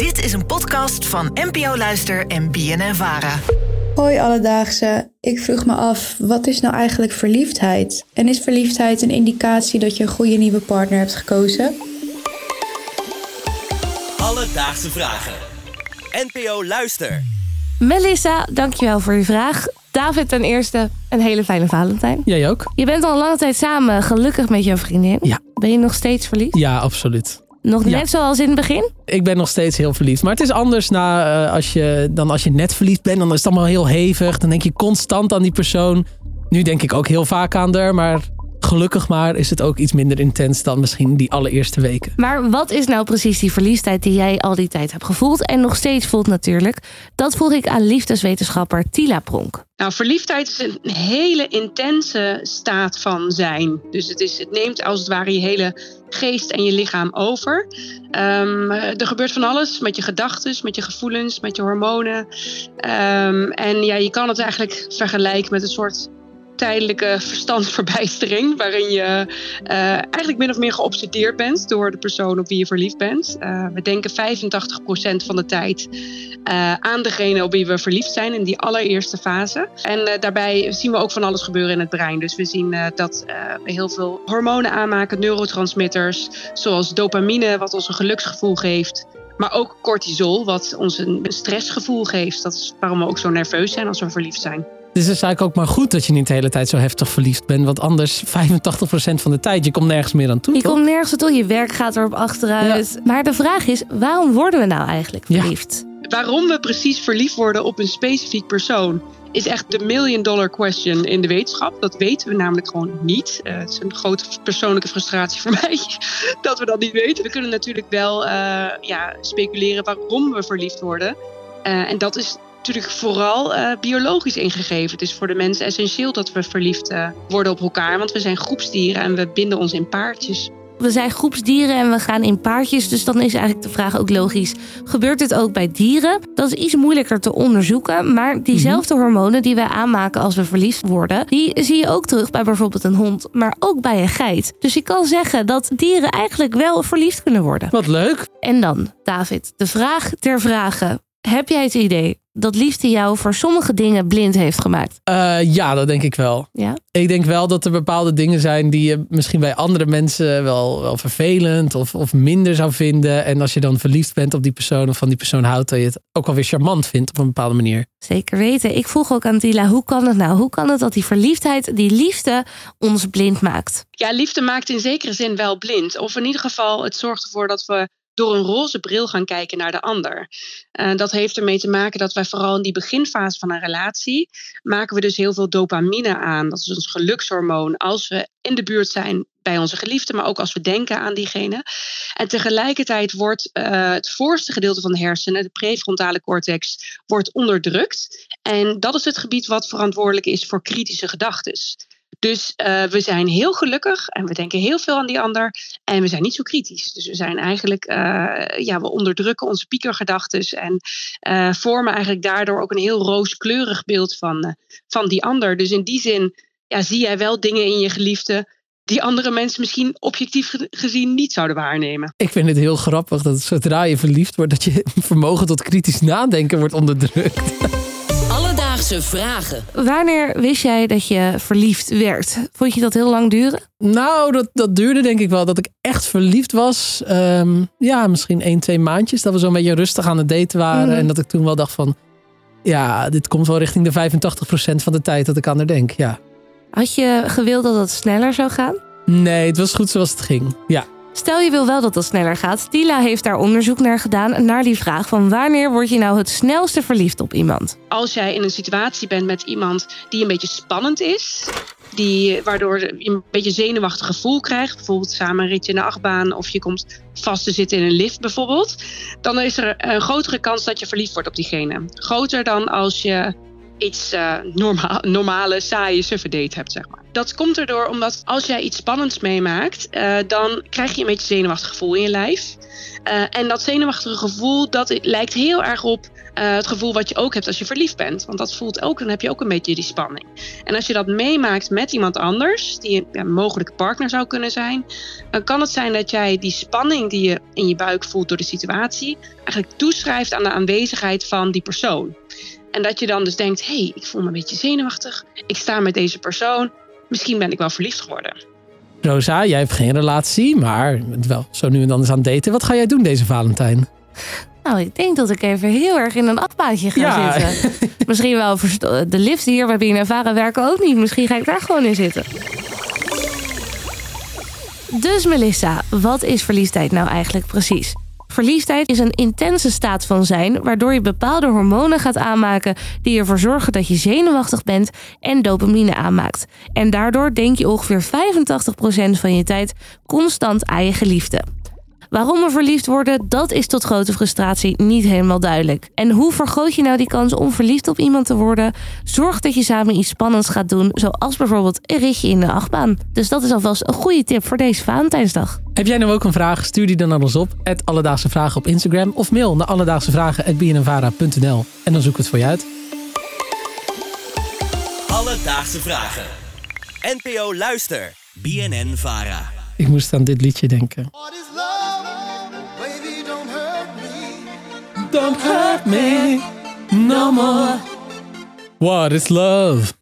Dit is een podcast van NPO Luister en BNN Vara. Hoi alledaagse. Ik vroeg me af, wat is nou eigenlijk verliefdheid? En is verliefdheid een indicatie dat je een goede nieuwe partner hebt gekozen? Alledaagse vragen. NPO Luister. Melissa, dankjewel voor je vraag. David, ten eerste een hele fijne Valentijn. Jij ook? Je bent al een lange tijd samen, gelukkig met jouw vriendin. Ja. Ben je nog steeds verliefd? Ja, absoluut. Nog Ja. net zoals in het begin? Ik ben nog steeds heel verliefd. Maar het is anders na, eh, als je, dan als je net verliefd bent. Dan is het allemaal heel hevig. Dan denk je constant aan die persoon. Nu denk ik ook heel vaak aan haar. Maar gelukkig maar is het ook iets minder intens dan misschien die allereerste weken. Maar wat is nou precies die verliefdheid die jij al die tijd hebt gevoeld en nog steeds voelt natuurlijk? Dat vroeg ik aan liefdeswetenschapper Tila Pronk. Nou, verliefdheid is een hele intense staat van zijn. Dus het, is, het neemt als het ware je hele geest en je lichaam over. Ehm, er gebeurt van alles met je gedachten, met je gevoelens, met je hormonen. Ehm, en ja, je kan het eigenlijk vergelijken met een soort tijdelijke verstandsverbijstering. Waarin je eh, eigenlijk min of meer geobsedeerd bent door de persoon op wie je verliefd bent. Eh, we denken 85% van de tijd eh, aan degene op wie we verliefd zijn in die allereerste fase. En daarbij zien we ook van alles gebeuren in het brein. Dus we zien dat we heel veel hormonen aanmaken, neurotransmitters, zoals dopamine, wat ons een geluksgevoel geeft. Maar ook cortisol, wat ons een stressgevoel geeft. Dat is waarom we ook zo nerveus zijn als we verliefd zijn. Het is dus eigenlijk ook maar goed dat je niet de hele tijd zo heftig verliefd bent. Want anders 85% van de tijd, je komt nergens meer aan toe. Je toch? komt nergens toe, je werk gaat erop achteruit. Maar de vraag is, waarom worden we nou eigenlijk Ja. verliefd? Waarom we precies verliefd worden op een specifiek persoon is echt de million dollar question in de wetenschap. Dat weten we namelijk gewoon niet. Eh, het is een grote persoonlijke frustratie voor mij dat we dat niet weten. We kunnen natuurlijk wel eh, ja, speculeren waarom we verliefd worden. Eh, en dat is natuurlijk vooral eh, biologisch ingegeven. Het is voor de mens essentieel dat we verliefd eh, worden op elkaar. Want we zijn groepsdieren en we binden ons in paardjes. We zijn groepsdieren en we gaan in paardjes. Dus dan is eigenlijk de vraag ook logisch. Gebeurt dit ook bij dieren? Dat is iets moeilijker te onderzoeken. Maar diezelfde hormonen die wij aanmaken als we verliefd worden... die zie je ook terug bij bijvoorbeeld een hond, maar ook bij een geit. Dus je kan zeggen dat dieren eigenlijk wel verliefd kunnen worden. Wat leuk. En dan, David, de vraag ter vragen. Heb jij het idee dat liefde jou voor sommige dingen blind heeft gemaakt? Eh, ja, dat denk ik wel. Ja? Ik denk wel dat er bepaalde dingen zijn die je misschien bij andere mensen wel, wel vervelend of, of minder zou vinden. En als je dan verliefd bent op die persoon of van die persoon houdt, dat je het ook wel weer charmant vindt op een bepaalde manier. Zeker weten. Ik vroeg ook aan Tila, hoe kan het nou? Hoe kan het dat die verliefdheid, die liefde, ons blind maakt? Ja, liefde maakt in zekere zin wel blind. Of in ieder geval, het zorgt ervoor dat we door een roze bril gaan kijken naar de ander. Eh, dat heeft ermee te maken dat wij vooral in die beginfase van een relatie maken we dus heel veel dopamine aan. Dat is ons gelukshormoon. Als we in de buurt zijn bij onze geliefde, maar ook als we denken aan diegene. En tegelijkertijd wordt eh, het voorste gedeelte van de hersenen, de prefrontale cortex, wordt onderdrukt. En dat is het gebied wat verantwoordelijk is voor kritische gedachten. Dus eh, we zijn heel gelukkig en we denken heel veel aan die ander. En we zijn niet zo kritisch. Dus we zijn eigenlijk, eh, ja, we onderdrukken onze piekergedachten. En eh, vormen eigenlijk daardoor ook een heel rooskleurig beeld van, van die ander. Dus in die zin ja, zie jij wel dingen in je geliefde. die andere mensen misschien objectief ge- gezien niet zouden waarnemen. Ik vind het heel grappig dat zodra je verliefd wordt, dat je vermogen tot kritisch nadenken wordt onderdrukt. Vragen. Wanneer wist jij dat je verliefd werd? Vond je dat heel lang duren? Nou, dat, dat duurde denk ik wel. Dat ik echt verliefd was. Ehm, ja, misschien één, twee maandjes. Dat we zo'n beetje rustig aan het daten waren. Mhm. En dat ik toen wel dacht van... Ja, dit komt wel richting de 85% van de tijd dat ik aan haar denk. Ja. Had je gewild dat het sneller zou gaan? Nee, het was goed zoals het ging. Ja. Stel je wil wel dat het sneller gaat. Tila heeft daar onderzoek naar gedaan. Naar die vraag van wanneer word je nou het snelste verliefd op iemand? Als jij in een situatie bent met iemand die een beetje spannend is. Die, waardoor je een beetje zenuwachtig gevoel krijgt. Bijvoorbeeld samen een ritje in de achtbaan. Of je komt vast te zitten in een lift bijvoorbeeld. Dan is er een grotere kans dat je verliefd wordt op diegene. Groter dan als je iets eh, norma normale, saaie, suffe date hebt, zeg maar. Dat komt erdoor omdat als jij iets spannends meemaakt, eh, dan krijg je een beetje zenuwachtig gevoel in je lijf. Eh, en dat zenuwachtige gevoel, dat lijkt heel erg op het gevoel wat je ook hebt als je verliefd bent. Want dat voelt ook, dan heb je ook een beetje die spanning. En als je dat meemaakt met iemand anders, die een mogelijke partner zou kunnen zijn, dan kan het zijn dat jij die spanning die je in je buik voelt door de situatie, eigenlijk toeschrijft aan de aanwezigheid van die persoon. En dat je dan dus denkt: hé, hey, ik voel me een beetje zenuwachtig. Ik sta met deze persoon. Misschien ben ik wel verliefd geworden. Rosa, jij hebt geen relatie, maar wel zo nu en dan eens aan het daten. Wat ga jij doen deze Valentijn? Nou, ik denk dat ik even heel erg in een afbaatje ga Ja. zitten. Misschien wel de lift hier bij BNNVARA werken ook niet. Misschien ga ik daar gewoon in zitten. Dus Melissa, wat is verliefdheid nou eigenlijk precies? Verliefdheid is een intense staat van zijn, waardoor je bepaalde hormonen gaat aanmaken die ervoor zorgen dat je zenuwachtig bent en dopamine aanmaakt. En daardoor denk je ongeveer 85% van je tijd constant aan je geliefde. Waarom we verliefd worden, dat is tot grote frustratie niet helemaal duidelijk. En hoe vergroot je nou die kans om verliefd op iemand te worden? Zorg dat je samen iets spannends gaat doen, zoals bijvoorbeeld een ritje in de achtbaan. Dus dat is alvast een goede tip voor deze Valentijnsdag. Heb jij nou ook een vraag? Stuur die dan naar ons op. Het Alledaagse Vragen op Instagram. Of mail naar alledaagsevragen.bnnvara.nl En dan zoeken we het voor je uit. Alledaagse vragen. NPO Luister. BNN Vara. Ik moest aan dit liedje denken. What Don't hurt me no more. What is love?